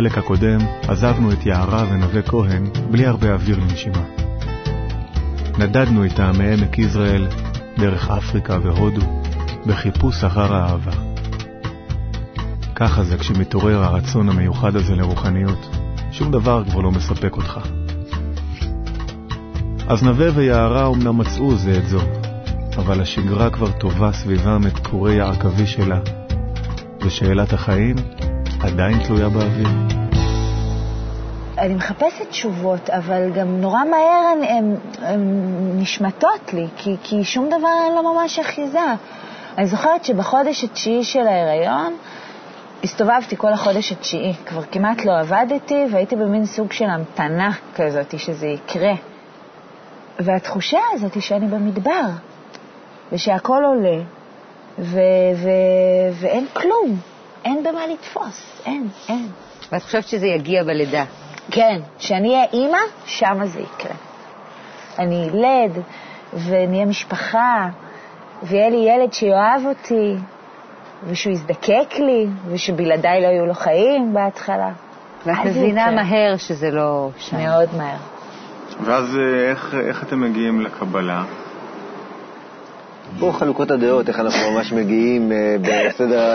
בחלק הקודם עזבנו את יערה ונווה כהן בלי הרבה אוויר לנשימה. נדדנו איתה מעמק יזרעאל, דרך אפריקה והודו, בחיפוש אחר האהבה. ככה זה כשמתעורר הרצון המיוחד הזה לרוחניות, שום דבר כבר לא מספק אותך. אז נווה ויערה אומנם מצאו זה את זו, אבל השגרה כבר טובה סביבם את קורי העכבי שלה, ושאלת החיים עדיין תלויה באוויר. אני מחפשת תשובות, אבל גם נורא מהר הן, נשמטות לי, כי, כי שום דבר אין לו ממש אחיזה. אני זוכרת שבחודש התשיעי של ההיריון הסתובבתי כל החודש התשיעי, כבר כמעט לא עבדתי, והייתי במין סוג של המתנה כזאת שזה יקרה. והתחושה הזאת שאני במדבר, ושהכול עולה, ו- ו- ואין כלום, אין במה לתפוס, אין, אין. ואת חושבת שזה יגיע בלידה? כן, כשאני אהיה אימא, שמה זה יקרה. אני אלד, ונהיה משפחה, ויהיה לי ילד שיאהב אותי, ושהוא יזדקק לי, ושבלעדיי לא יהיו לו חיים בהתחלה. ואת מבינה מהר שזה לא שם. מאוד מהר. ואז אה, איך, איך אתם מגיעים לקבלה? פה חלוקות הדעות, איך אנחנו ממש מגיעים אה,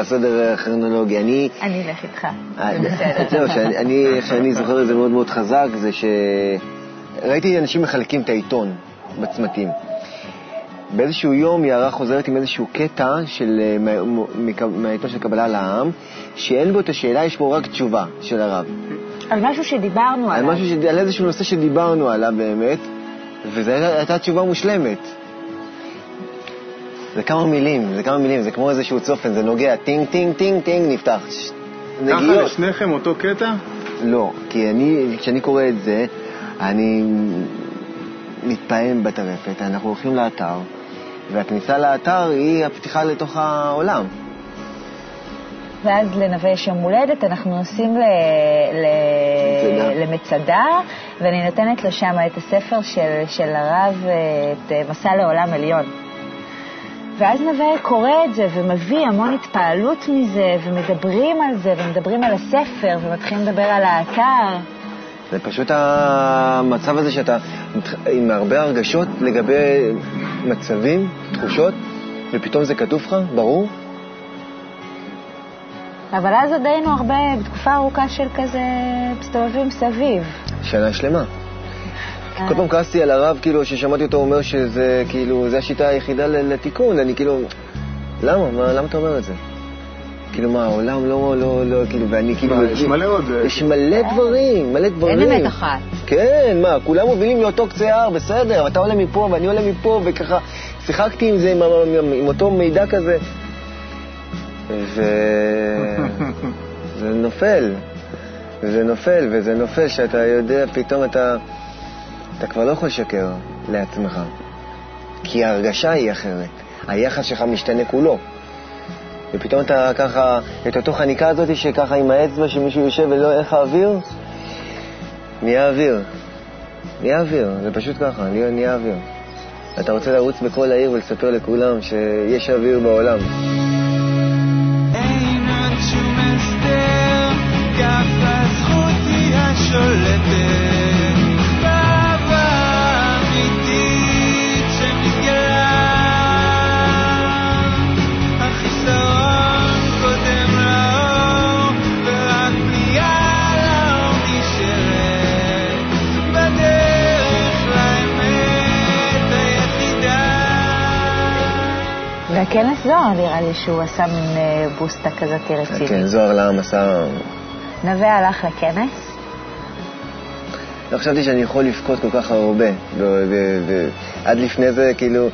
בסדר הכרונולוגי. אני... אני אלך איתך, אה, זה בסדר. זהו, איך שאני זוכר את זה מאוד מאוד חזק, זה שראיתי אנשים מחלקים את העיתון בצמתים. באיזשהו יום יערה חוזרת עם איזשהו קטע של, מהעיתון של קבלה לעם, שאין בו את השאלה, יש בו רק תשובה של הרב. על משהו שדיברנו עליו. על, משהו ש... על איזשהו נושא שדיברנו עליו באמת, וזו הייתה תשובה מושלמת. זה כמה מילים, זה כמה מילים, זה כמו איזשהו צופן, זה נוגע, טינג, טינג, טינג, טינג, נפתח. ככה לשניכם אותו קטע? לא, כי אני, כשאני קורא את זה, אני מתפעם בטרפת, אנחנו הולכים לאתר, והכניסה לאתר היא הפתיחה לתוך העולם. ואז לנווה יש יום הולדת, אנחנו נוסעים ל... ל... למצדה, ואני נותנת לו שם את הספר של, של הרב, את מסע לעולם עליון. ואז נווה קורא את זה ומביא המון התפעלות מזה, ומדברים על זה, ומדברים על הספר, ומתחילים לדבר על האתר. זה פשוט המצב הזה שאתה עם הרבה הרגשות לגבי מצבים, תחושות, ופתאום זה כתוב לך, ברור, אבל אז עוד היינו הרבה, בתקופה ארוכה של כזה, מסתובבים סביב. שנה שלמה. אה. כל פעם כעסתי על הרב, כאילו, ששמעתי אותו אומר שזה, כאילו, זה השיטה היחידה לתיקון, אני כאילו, למה? מה, למה אתה אומר את זה? כאילו, מה, העולם לא, לא, לא, כאילו, ואני כאילו... יש מלא עוד... יש מלא דברים, מלא דברים. אין אמת אחת. כן, מה, כולם מובילים לאותו קצה הר, בסדר, אתה עולה מפה ואני עולה מפה, וככה שיחקתי עם זה, עם, עם, עם אותו מידע כזה. וזה נופל, זה נופל, וזה נופל שאתה יודע, פתאום אתה, אתה כבר לא יכול לשקר לעצמך, כי ההרגשה היא אחרת, היחס שלך משתנה כולו. ופתאום אתה ככה, את אותו חניקה הזאת שככה עם האצבע שמישהו יושב ולא איך האוויר, נהיה אוויר. נהיה אוויר, זה פשוט ככה, נהיה אוויר. אתה רוצה לרוץ בכל העיר ולספר לכולם שיש אוויר בעולם. והכנס זוהר נראה לי שהוא עשה מין אה, בוסטה כזאת רצינית. כן, זוהר לעם עשה... נווה הלך לכנס? לא חשבתי שאני יכול לבכות כל כך הרבה, ועד לפני זה כאילו...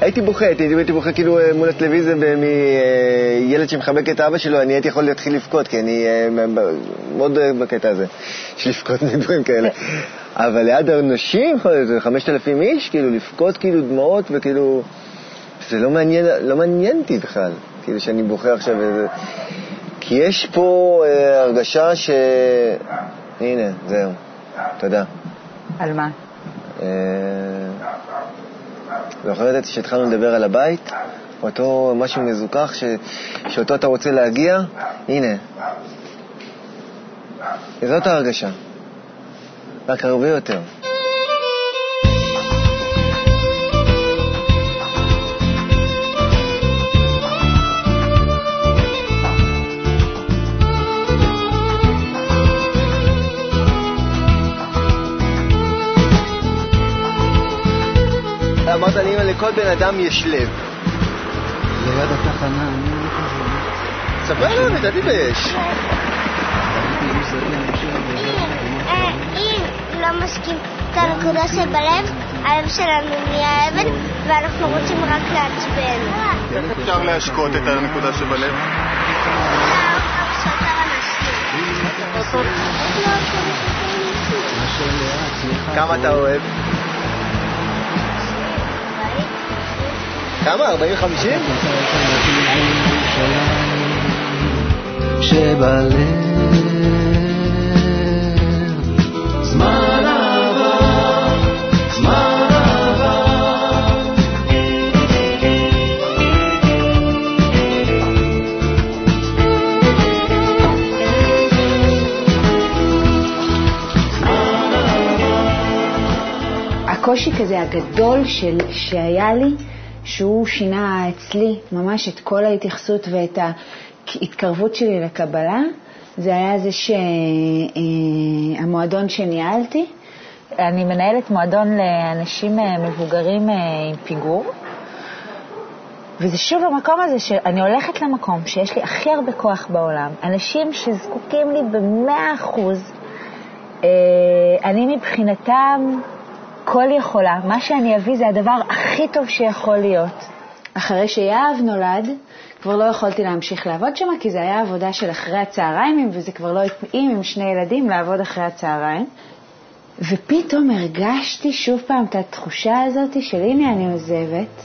הייתי בוכה, הייתי, הייתי בוכה כאילו אה, מול הטלוויזיה מילד אה, שמחבק את אבא שלו, אני הייתי יכול להתחיל לבכות, כי אני מאוד אוהב בקטע הזה, של לבכות מדברים כאלה. אבל ליד אנשים, חמשת אלפים איש, כאילו לבכות כאילו דמעות וכאילו... זה לא מעניין, לא מעניין אותי בכלל, כאילו שאני בוחר עכשיו איזה... כי יש פה אה, הרגשה ש... הנה, זהו, תודה. על מה? אה... זוכרת שהתחלנו לדבר על הבית? אותו משהו מזוכח ש... שאותו אתה רוצה להגיע? הנה. זאת ההרגשה. רק הרבה יותר. לכל בן אדם יש לב. ליד התחנה, אני לא כזה. ספר להם, אל תתבייש. אה, אם לא מסכים את הנקודה שבלב, הלב שלנו נהיה אבן, ואנחנו רוצים רק לעצבן. איך אפשר להשקות את הנקודה שבלב? כמה אתה אוהב? כמה? 40-50? שבלב זמן עבר, זמן עבר הקושי כזה הגדול של, שהיה לי, שהוא שינה אצלי ממש את כל ההתייחסות ואת ההתקרבות שלי לקבלה, זה היה זה שהמועדון שניהלתי. אני מנהלת מועדון לאנשים אה, מבוגרים אה, עם פיגור, וזה שוב המקום הזה שאני הולכת למקום שיש לי הכי הרבה כוח בעולם, אנשים שזקוקים לי במאה אחוז, אה, אני מבחינתם כל יכולה, מה שאני אביא זה הדבר הכי טוב שיכול להיות. אחרי שיהב נולד, כבר לא יכולתי להמשיך לעבוד שם, כי זה היה עבודה של אחרי הצהריים, וזה כבר לא התאים עם שני ילדים לעבוד אחרי הצהריים. ופתאום הרגשתי שוב פעם את התחושה הזאת של הנה אני עוזבת,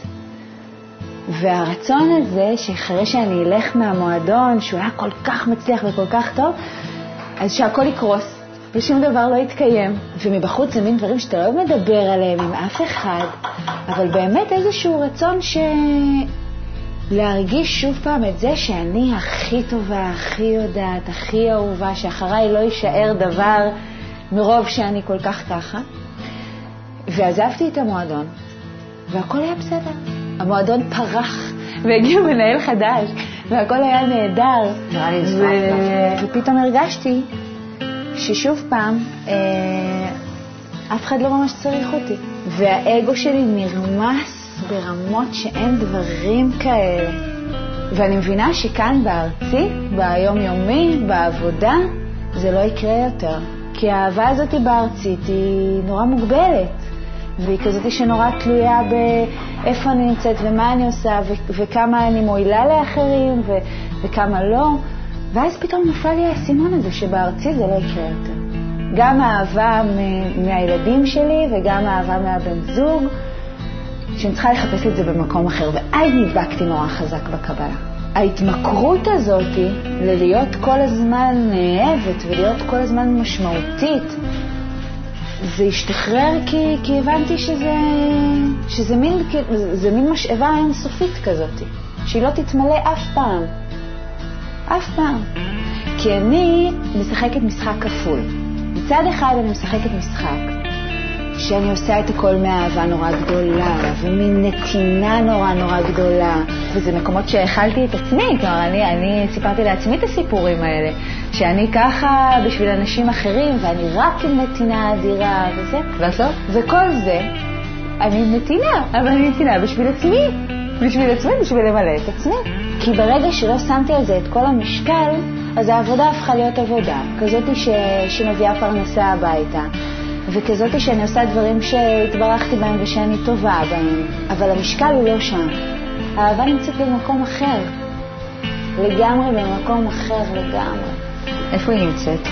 והרצון הזה שאחרי שאני אלך מהמועדון, שהוא היה כל כך מצליח וכל כך טוב, אז שהכל יקרוס. ושום דבר לא יתקיים. ומבחוץ זה מין דברים שאתה לא מדבר עליהם עם אף אחד, אבל באמת איזשהו רצון ש... להרגיש שוב פעם את זה שאני הכי טובה, הכי יודעת, הכי אהובה, שאחריי לא יישאר דבר מרוב שאני כל כך ככה. ועזבתי את המועדון, והכל היה בסדר. המועדון פרח, והגיע מנהל חדש, והכל היה נהדר. נראה לי ו... ופתאום הרגשתי ששוב פעם, אה, אף אחד לא ממש צריך אותי. והאגו שלי נרמס ברמות שאין דברים כאלה. ואני מבינה שכאן בארצי, ביומיומי, בעבודה, זה לא יקרה יותר. כי האהבה הזאת בארצית היא נורא מוגבלת. והיא כזאת שנורא תלויה באיפה אני נמצאת ומה אני עושה ו- וכמה אני מועילה לאחרים ו- וכמה לא. ואז פתאום נפל לי האסימון הזה שבארצי זה לא יקרה יותר. גם האהבה מ- מהילדים שלי וגם האהבה מהבן זוג, שאני צריכה לחפש את זה במקום אחר. ואז נדבקתי נורא חזק בקבלה. ההתמכרות הזאת ללהיות כל הזמן נאהבת ולהיות כל הזמן משמעותית, זה השתחרר כי, כי הבנתי שזה, שזה מין, מין משאבה אינסופית כזאת, שהיא לא תתמלא אף פעם. אף פעם. כי אני משחקת משחק כפול. מצד אחד אני משחקת משחק שאני עושה את הכל מאהבה נורא גדולה, ומין נתינה נורא נורא גדולה, וזה מקומות שהאכלתי את עצמי, כלומר, אני, אני סיפרתי לעצמי את הסיפורים האלה, שאני ככה בשביל אנשים אחרים, ואני רק עם נתינה אדירה וזה, בסוף, וכל זה, אני נתינה, אבל אני נתינה בשביל עצמי, בשביל עצמי, בשביל למלא את עצמי. כי ברגע שלא שמתי על זה את כל המשקל, אז העבודה הפכה להיות עבודה, כזאת ש... שמביאה פרנסה הביתה. וכזאת שאני עושה דברים שהתברכתי בהם ושאני טובה בהם, אבל המשקל הוא לא שם. האהבה נמצאת במקום אחר, לגמרי במקום אחר לגמרי. איפה היא נמצאת?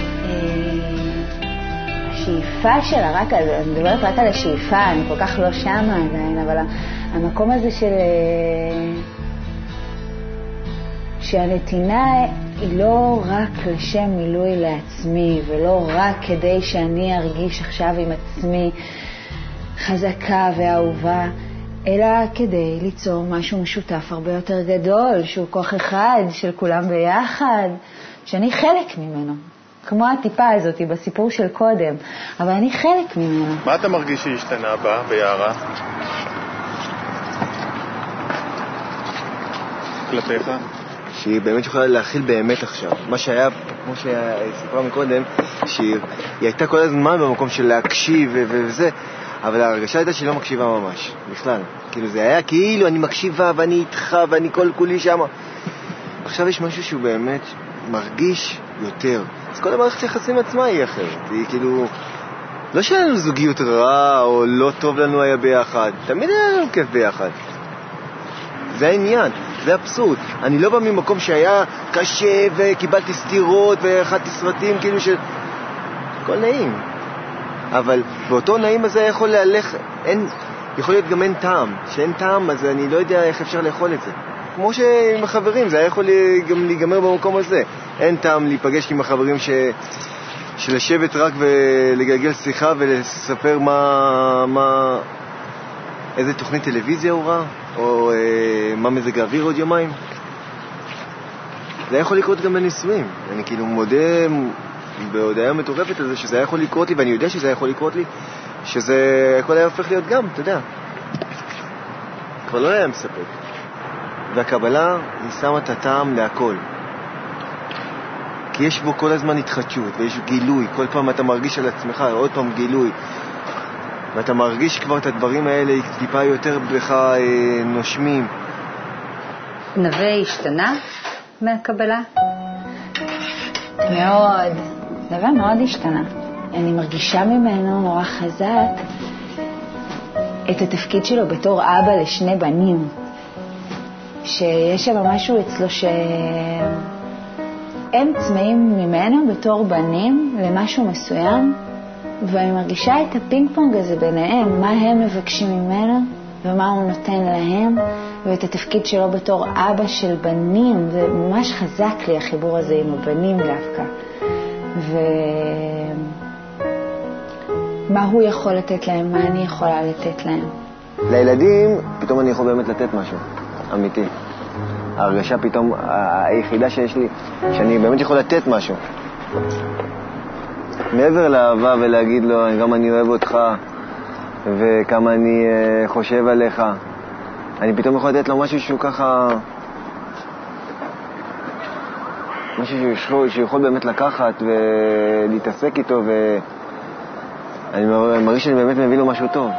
השאיפה שלה, רק על, אני מדברת רק על השאיפה, אני כל כך לא שמה עדיין, אבל המקום הזה של... שהנתינה היא לא רק לשם מילוי לעצמי, ולא רק כדי שאני ארגיש עכשיו עם עצמי חזקה ואהובה, אלא כדי ליצור משהו משותף הרבה יותר גדול, שהוא כוח אחד של כולם ביחד, שאני חלק ממנו. כמו הטיפה הזאת בסיפור של קודם, אבל אני חלק ממנו. מה אתה מרגיש שהשתנה בה, ביערה? כלפיך? שהיא באמת יכולה להכיל באמת עכשיו. מה שהיה, כמו שסיפרה מקודם, שהיא היא הייתה כל הזמן במקום של להקשיב וזה, אבל ההרגשה הייתה שהיא לא מקשיבה ממש, בכלל. כאילו זה היה כאילו אני מקשיבה ואני איתך ואני כל כולי שמה. עכשיו יש משהו שהוא באמת מרגיש יותר. אז כל המערכת היחסים עצמה היא אחרת. היא כאילו... לא שהיה לנו זוגיות רעה או לא טוב לנו היה ביחד, תמיד היה לנו כיף ביחד. זה העניין, זה אבסורד. אני לא בא ממקום שהיה קשה וקיבלתי סטירות ואכלתי סרטים, כאילו ש... הכל נעים. אבל באותו נעים הזה יכול להלך, אין, יכול להיות גם אין טעם. כשאין טעם, אז אני לא יודע איך אפשר לאכול את זה. כמו שעם החברים, זה היה יכול גם להיגמר במקום הזה. אין טעם להיפגש עם החברים ש... שלשבת רק ולגלגל שיחה ולספר מה, מה, איזה תוכנית טלוויזיה הוא ראה, או אה, מה מזג האוויר עוד יומיים. זה יכול לקרות גם בנישואים. אני כאילו מודה בהודעה מטורפת על זה שזה היה יכול לקרות לי, ואני יודע שזה היה יכול לקרות לי, שזה הכל היה הופך להיות גם, אתה יודע. כבר לא היה מספק. והקבלה, היא שמה את הטעם להכל. כי יש בו כל הזמן התחדשות, ויש גילוי, כל פעם אתה מרגיש על עצמך, עוד פעם גילוי. ואתה מרגיש כבר את הדברים האלה טיפה יותר בך אה, נושמים. נווה השתנה מהקבלה? מאוד. נווה מאוד השתנה. אני מרגישה ממנו נורא חזק את התפקיד שלו בתור אבא לשני בנים. שיש שם משהו אצלו שהם צמאים ממנו בתור בנים למשהו מסוים, ואני מרגישה את הפינג פונג הזה ביניהם, מה הם מבקשים ממנו ומה הוא נותן להם, ואת התפקיד שלו בתור אבא של בנים, זה ממש חזק לי החיבור הזה עם הבנים דווקא. ומה הוא יכול לתת להם, מה אני יכולה לתת להם. לילדים, פתאום אני יכול באמת לתת משהו, אמיתי. ההרגשה פתאום, היחידה שיש לי, שאני באמת יכול לתת משהו. מעבר לאהבה ולהגיד לו, גם אני אוהב אותך וכמה אני uh, חושב עליך, אני פתאום יכול לתת לו משהו שהוא ככה... משהו שיכול, שיכול באמת לקחת ולהתעסק איתו, ואני מרגיש שאני באמת מביא לו משהו טוב.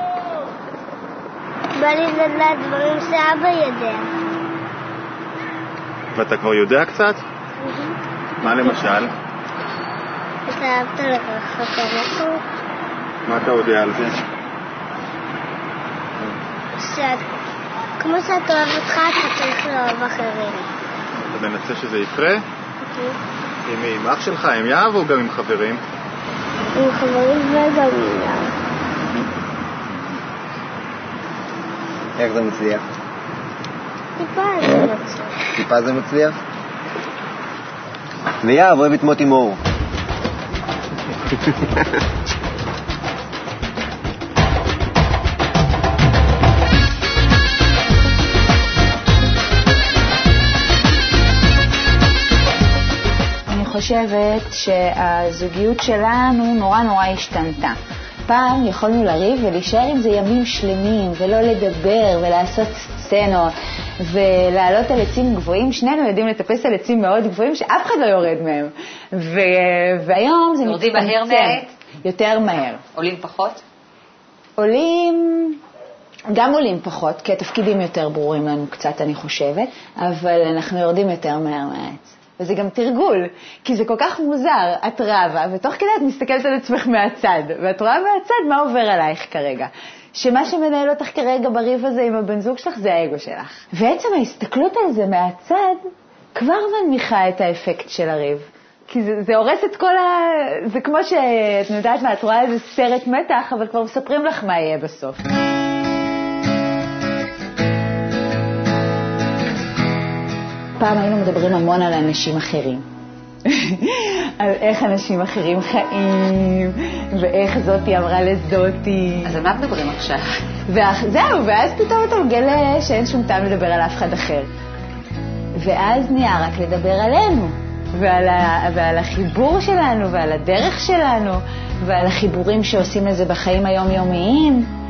בא לי לדעת דברים שאבא יודע. ואתה כבר יודע קצת? מה למשל? אתה אהבת לקחת משהו? מה אתה יודע על זה? שאת, כמו שאת אוהב אותך, אתה צריך לאהוב אחרים. אתה מנסה שזה יקרה? עם מי? עם אח שלך, עם יהב או גם עם חברים? עם חברים וגם עם יהב. איך זה מצליח? טיפה זה מצליח. טיפה זה מצליח? ויהב אוהב את מוטי מור. אני חושבת שהזוגיות שלנו נורא נורא השתנתה. פעם יכולנו לריב ולהישאר עם זה ימים שלמים, ולא לדבר ולעשות סצנות, ולעלות על עצים גבוהים. שנינו יודעים לטפס על עצים מאוד גבוהים שאף אחד לא יורד מהם. ו... והיום זה יורדים מהר מהעת? יותר מהר. עולים פחות? עולים, גם עולים פחות, כי התפקידים יותר ברורים לנו קצת, אני חושבת, אבל אנחנו יורדים יותר מהר מהעץ. וזה גם תרגול, כי זה כל כך מוזר, את רבה, ותוך כדי את מסתכלת על עצמך מהצד, ואת רואה מהצד מה עובר עלייך כרגע. שמה שמנהל אותך כרגע בריב הזה עם הבן זוג שלך זה האגו שלך. ועצם ההסתכלות על זה מהצד כבר מנמיכה את האפקט של הריב. כי זה, זה הורס את כל ה... זה כמו שאת יודעת מה, את רואה איזה סרט מתח, אבל כבר מספרים לך מה יהיה בסוף. פעם היינו מדברים המון על אנשים אחרים. על איך אנשים אחרים חיים, ואיך זאתי אמרה לזאתי. אז על מה מדברים עכשיו? זהו, ואז פתאום אתה מגלה שאין שום טעם לדבר על אף אחד אחר. ואז נהיה רק לדבר עלינו. ועל, ה, ועל החיבור שלנו ועל הדרך שלנו ועל החיבורים שעושים לזה בחיים היומיומיים.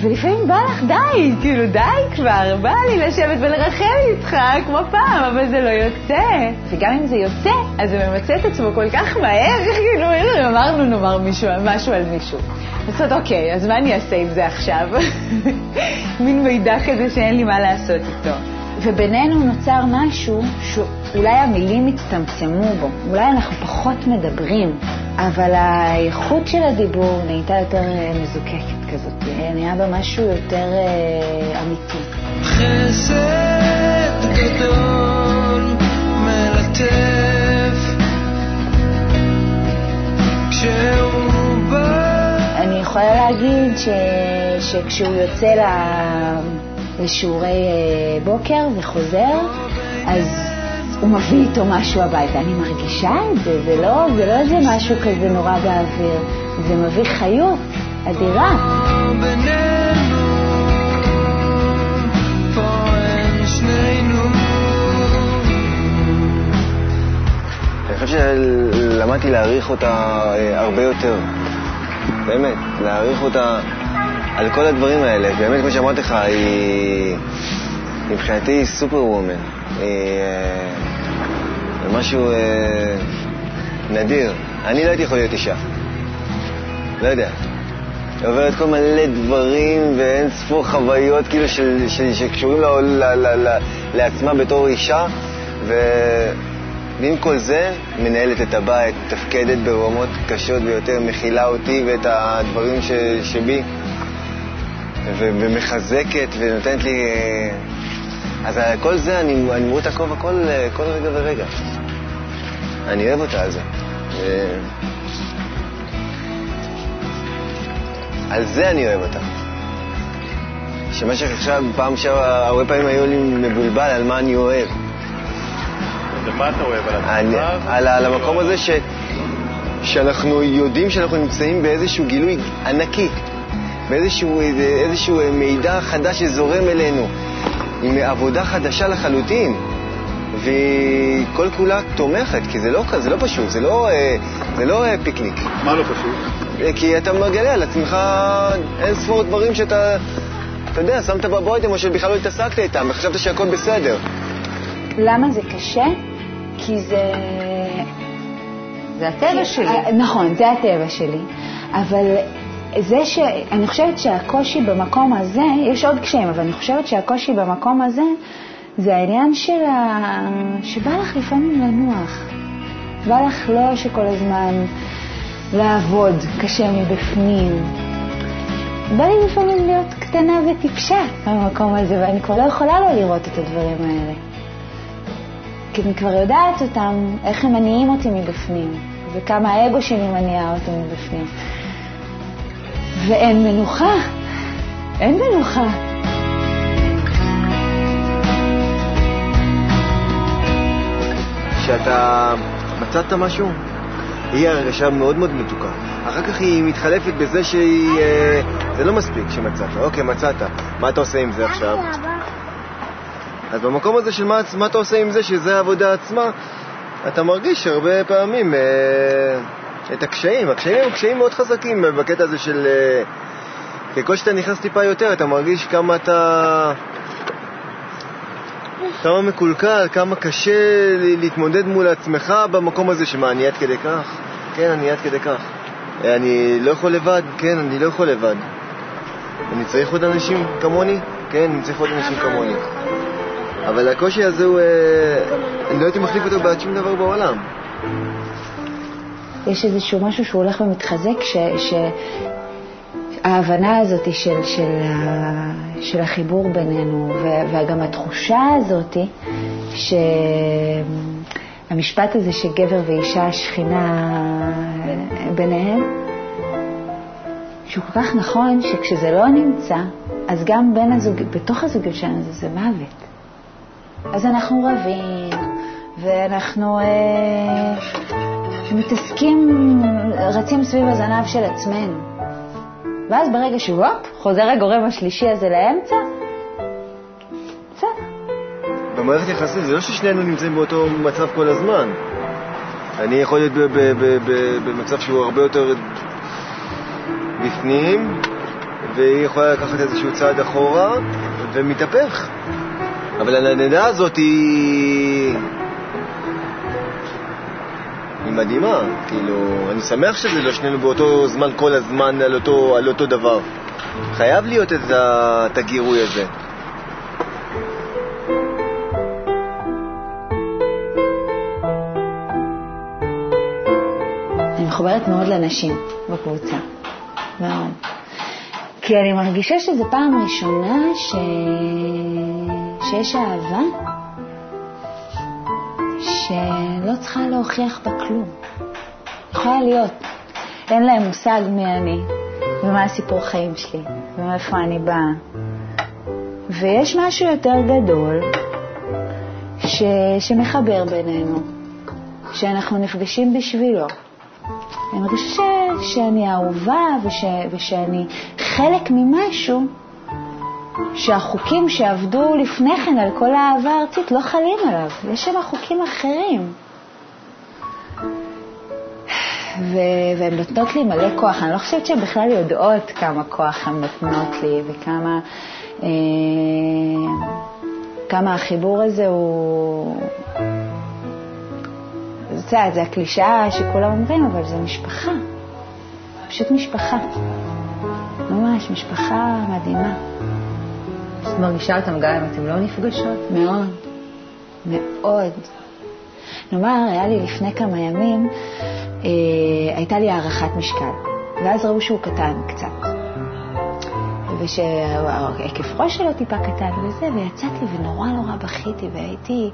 ולפעמים בא לך די, כאילו די כבר, בא לי לשבת ולרחם איתך כמו פעם, אבל זה לא יוצא. וגם אם זה יוצא, אז זה ממצה את עצמו כל כך מהר, כאילו, הנה, אמרנו נאמר מישהו, משהו על מישהו. אז אומרת, אוקיי, אז מה אני אעשה עם זה עכשיו? מין מידע כזה שאין לי מה לעשות איתו. ובינינו נוצר משהו שאולי המילים הצטמצמו בו, אולי אנחנו פחות מדברים, אבל האיכות של הדיבור נהייתה יותר אה, מזוקקת כזאת, נהיה בה משהו יותר אה, אמיתי. חסד גדול מלטף כשהוא בא אני יכולה להגיד ש... שכשהוא יוצא ל... לשיעורי אה, בוקר וחוזר, אז הוא מביא איתו משהו הביתה. אני מרגישה את זה, זה לא, זה לא איזה משהו כזה נורא באוויר, זה מביא חיות אדירה. בינינו פה אין שנינו אני חושב שלמדתי להעריך אותה אה, הרבה יותר. באמת, להעריך אותה על כל הדברים האלה. באמת, כמו שאמרתי לך, היא מבחינתי היא סופר וומן. היא אה, זה משהו אה, נדיר. אני לא הייתי יכול להיות אישה. לא יודע. עוברת כל מלא דברים ואין ספור חוויות כאילו של, של, שקשורים ל, ל, ל, ל, לעצמה בתור אישה. ועם כל זה, מנהלת את הבית, מתפקדת ברמות קשות ביותר, מכילה אותי ואת הדברים ש, שבי, ו, ומחזקת ונותנת לי... אה, אז כל זה אני, אני מוריד את הכובע כל, אה, כל רגע ורגע. אני אוהב אותה על זה. ו... על זה אני אוהב אותה. שמשך עכשיו, פעם שעברה, הרבה פעמים היו לי מבולבל על מה אני אוהב. ומה אתה אוהב על? על, על המקום הזה ש, שאנחנו יודעים שאנחנו נמצאים באיזשהו גילוי ענקי, באיזשהו איזשהו מידע חדש שזורם אלינו, עם עבודה חדשה לחלוטין, והיא כל כולה תומכת, כי זה לא, זה לא פשוט, זה לא, אה, זה לא אה, פיקניק. מה לא פשוט? אה, כי אתה מגלה על עצמך אין ספור דברים שאתה, אתה יודע, שמת בבוידם או שבכלל לא התעסקת איתם וחשבת שהכל בסדר. למה זה קשה? כי זה... זה הטבע שלי. נכון, זה הטבע שלי. אבל זה ש... אני חושבת שהקושי במקום הזה, יש עוד קשיים, אבל אני חושבת שהקושי במקום הזה זה העניין של ה... שבא לך לפעמים לנוח. בא לך לא שכל הזמן לעבוד קשה מבפנים. בא לי לפעמים להיות קטנה וטיפשה במקום הזה, ואני כבר לא יכולה לא לראות את הדברים האלה. כי אני כבר יודעת אותם, איך הם מניעים אותי מבפנים, וכמה האגו שלי מניע אותי מבפנים. ואין מנוחה, אין מנוחה. שאתה מצאת משהו, היא הרגשה מאוד מאוד מתוקה. אחר כך היא מתחלפת בזה שהיא... אה, זה לא מספיק שמצאת. אוקיי, מצאת. מה אתה עושה עם זה עכשיו? אז במקום הזה של מה, מה אתה עושה עם זה, שזה העבודה עצמה, אתה מרגיש הרבה פעמים אה, את הקשיים. הקשיים הם קשיים מאוד חזקים בקטע הזה של... אה, ככל שאתה נכנס טיפה יותר, אתה מרגיש כמה אתה... כמה מקולקל, כמה קשה להתמודד מול עצמך במקום הזה שמה, אני עד כדי כך? כן, אני עד כדי כך. אני לא יכול לבד? כן, אני לא יכול לבד. אני צריך עוד אנשים כמוני? כן, אני צריך עוד אנשים כמוני. אבל הקושי הזה הוא... אה, אני לא הייתי מחליף אותו בעד שום דבר בעולם. יש איזשהו משהו שהוא הולך ומתחזק, ש... ש... ההבנה הזאת של, של, של החיבור בינינו, וגם התחושה הזאת שהמשפט הזה שגבר ואישה שכינה ביניהם, שהוא כל כך נכון שכשזה לא נמצא, אז גם בין הזוג, בתוך הזוגיות שלנו זה, זה מוות. אז אנחנו רבים, ואנחנו אה, מתעסקים, רצים סביב הזנב של עצמנו. ואז ברגע שהופ, חוזר הגורם השלישי הזה לאמצע, בסדר. במערכת יחסים זה לא ששנינו נמצאים באותו מצב כל הזמן. אני יכול להיות במצב שהוא הרבה יותר בפנים, והיא יכולה לקחת איזשהו צעד אחורה ומתהפך. אבל הנדע הזאת היא... מדהימה, כאילו, אני שמח שזה לא שנינו באותו זמן כל הזמן על אותו, על אותו דבר. חייב להיות את ה- את הגירוי הזה. אני מחוברת מאוד לנשים בקבוצה, מאוד. כי אני מרגישה שזו פעם ראשונה ש... שיש אהבה שלא צריכה להוכיח בה כלום. יכולה להיות. אין להם מושג מי אני, ומה הסיפור חיים שלי, ומאיפה אני באה. ויש משהו יותר גדול ש... שמחבר בינינו, שאנחנו נפגשים בשבילו. אני מרגישה ש... שאני אהובה וש... ושאני חלק ממשהו שהחוקים שעבדו לפני כן על כל האהבה הארצית לא חלים עליו. יש שם חוקים אחרים. ו... והן נותנות לי מלא כוח. אני לא חושבת שהן בכלל יודעות כמה כוח הן נותנות לי וכמה אה... כמה החיבור הזה הוא... יודעת, זה הקלישאה שכולם אומרים, אבל זה משפחה. פשוט משפחה. ממש, משפחה מדהימה. את מרגישה אותם גם אם אתם לא נפגשות? מאוד. מאוד. נאמר, היה לי לפני כמה ימים, אה, הייתה לי הערכת משקל, ואז ראו שהוא קטן קצת. ושהיקף ראש שלו טיפה קטן וזה, ויצאתי ונורא נורא בכיתי, והייתי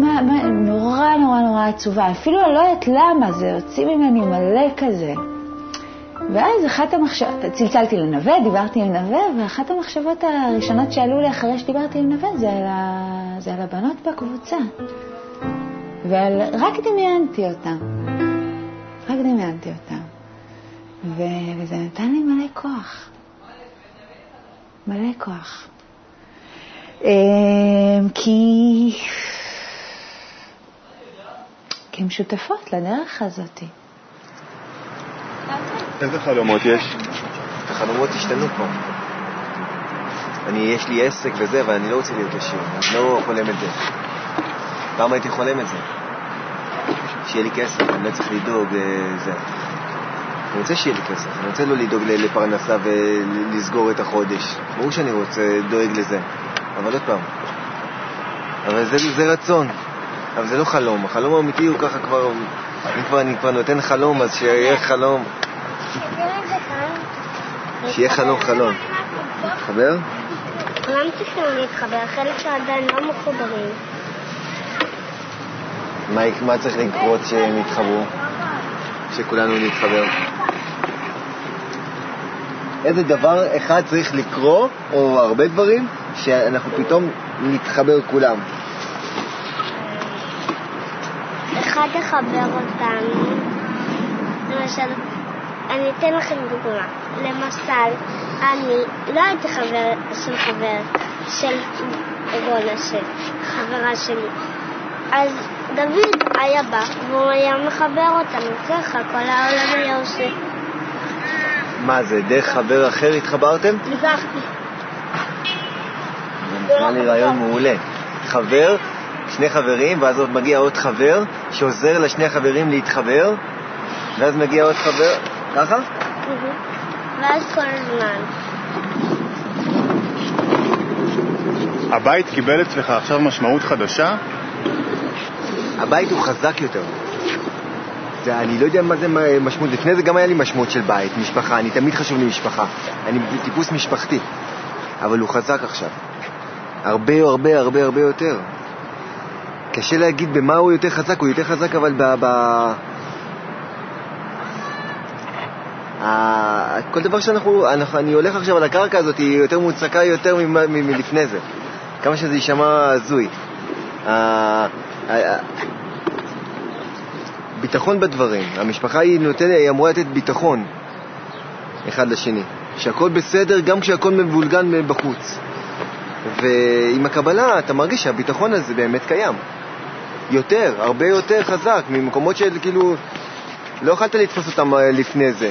מה, מה, נורא נורא נורא עצובה. אפילו לא יודעת למה, זה הוציא ממני מלא כזה. ואז אחת המחשבות, צלצלתי לנווה, דיברתי עם נווה, ואחת המחשבות הראשונות שעלו לי אחרי שדיברתי עם נווה זה על, ה... זה על הבנות בקבוצה. ורק דמיינתי אותם. רק דמיינתי אותם. ו... וזה נתן לי מלא כוח. מלא כוח. אמ, כי... כי הן שותפות לדרך הזאת. איזה חלומות יש? החלומות השתנו כבר. אני, יש לי עסק וזה, אבל אני לא רוצה להיות עשיר, אני לא חולם את זה. פעם הייתי חולם את זה. שיהיה לי כסף, אני לא צריך לדאוג לזה. אני רוצה שיהיה לי כסף, אני רוצה לא לדאוג לפרנסה ולסגור את החודש. ברור שאני רוצה, דואג לזה. אבל עוד פעם, אבל זה, זה רצון, אבל זה לא חלום. החלום האמיתי הוא ככה כבר, אם כבר אני כבר נותן חלום, אז שיהיה חלום, שיהיה חלום חלום. מתחבר? כולם צריכים להתחבר, חלק שעדיין לא מחוברים. מה, מה צריך לקרות שהם יתחברו? שכולנו נתחבר? איזה דבר אחד צריך לקרות, או הרבה דברים, שאנחנו פתאום נתחבר כולם? אחד לחבר אותנו, למשל, אני אתן לכם דוגמה. למשל, אני לא הייתי חבר של חבר של רונה, של חברה שלי. אז דוד היה בא והוא היה מחבר אותנו ככה, כל העולם היה עושה. מה זה, דרך חבר אחר התחברתם? ניגחתי. נשמע לי רעיון מעולה. חבר, שני חברים, ואז עוד מגיע עוד חבר, שעוזר לשני החברים להתחבר, ואז מגיע עוד חבר, ככה? ואז כל הזמן. הבית קיבל אצלך עכשיו משמעות חדשה? הבית הוא חזק יותר. זה, אני לא יודע מה זה משמעות, לפני זה גם היה לי משמעות של בית, משפחה, אני תמיד חשוב לי משפחה. אני טיפוס משפחתי, אבל הוא חזק עכשיו. הרבה הרבה הרבה הרבה יותר. קשה להגיד במה הוא יותר חזק, הוא יותר חזק אבל ב... ב... ה... כל דבר שאנחנו, אנחנו, אני הולך עכשיו על הקרקע הזאת, היא יותר מוצקה יותר מלפני זה. כמה שזה יישמע הזוי. ה- ה- ה- ביטחון בדברים. המשפחה היא, נותן, היא אמורה לתת ביטחון אחד לשני. שהכל בסדר גם כשהכל מבולגן בחוץ. ועם הקבלה אתה מרגיש שהביטחון הזה באמת קיים. יותר, הרבה יותר חזק, ממקומות של כאילו, לא יכולת לתפוס אותם אה, לפני זה.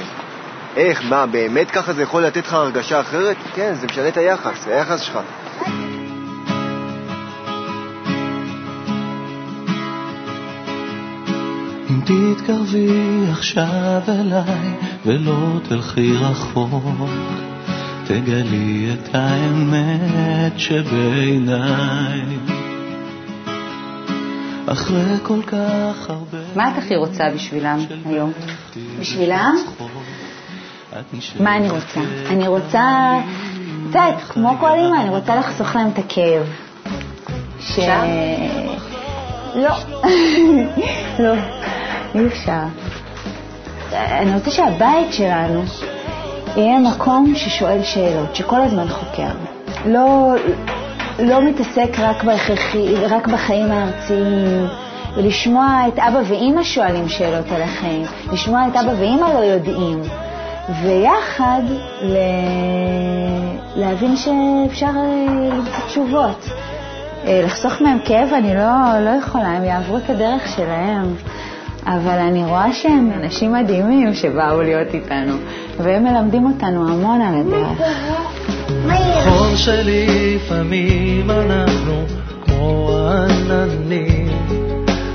איך, מה, באמת ככה זה יכול לתת לך הרגשה אחרת? כן, זה משנה את היחס, היחס שלך. אם תתקרבי עכשיו אליי ולא תלכי רחוק, תגלי את האמת שבעיניי. אחרי כל כך הרבה... מה את הכי רוצה בשבילם היום? בשבילם? מה אני רוצה? אני רוצה, את יודעת, כמו כל אימא, אני רוצה לחסוך להם את הכאב. ש... לא, לא, אי אפשר. אני רוצה שהבית שלנו יהיה מקום ששואל שאלות, שכל הזמן חוקר. לא, לא מתעסק רק, בהכרחי, רק בחיים הארציים, ולשמוע את אבא ואימא שואלים שאלות על החיים, לשמוע את אבא ואימא לא יודעים, ויחד ל... להבין שאפשר אה, למצוא תשובות. אה, לחסוך מהם כאב אני לא, לא יכולה, הם יעברו את הדרך שלהם. אבל אני רואה שהם אנשים מדהימים שבאו להיות איתנו, והם מלמדים אותנו המון על הדרך. חור שלפעמים אנחנו כמו עננים,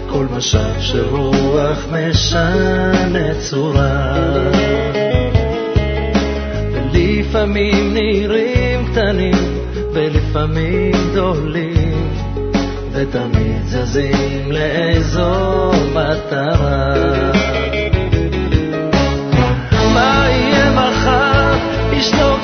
כל משב של רוח משנה צורה. לפעמים נראים קטנים ולפעמים גדולים ותמיד זזים לאיזו מטרה מה יהיה מחר? ישנו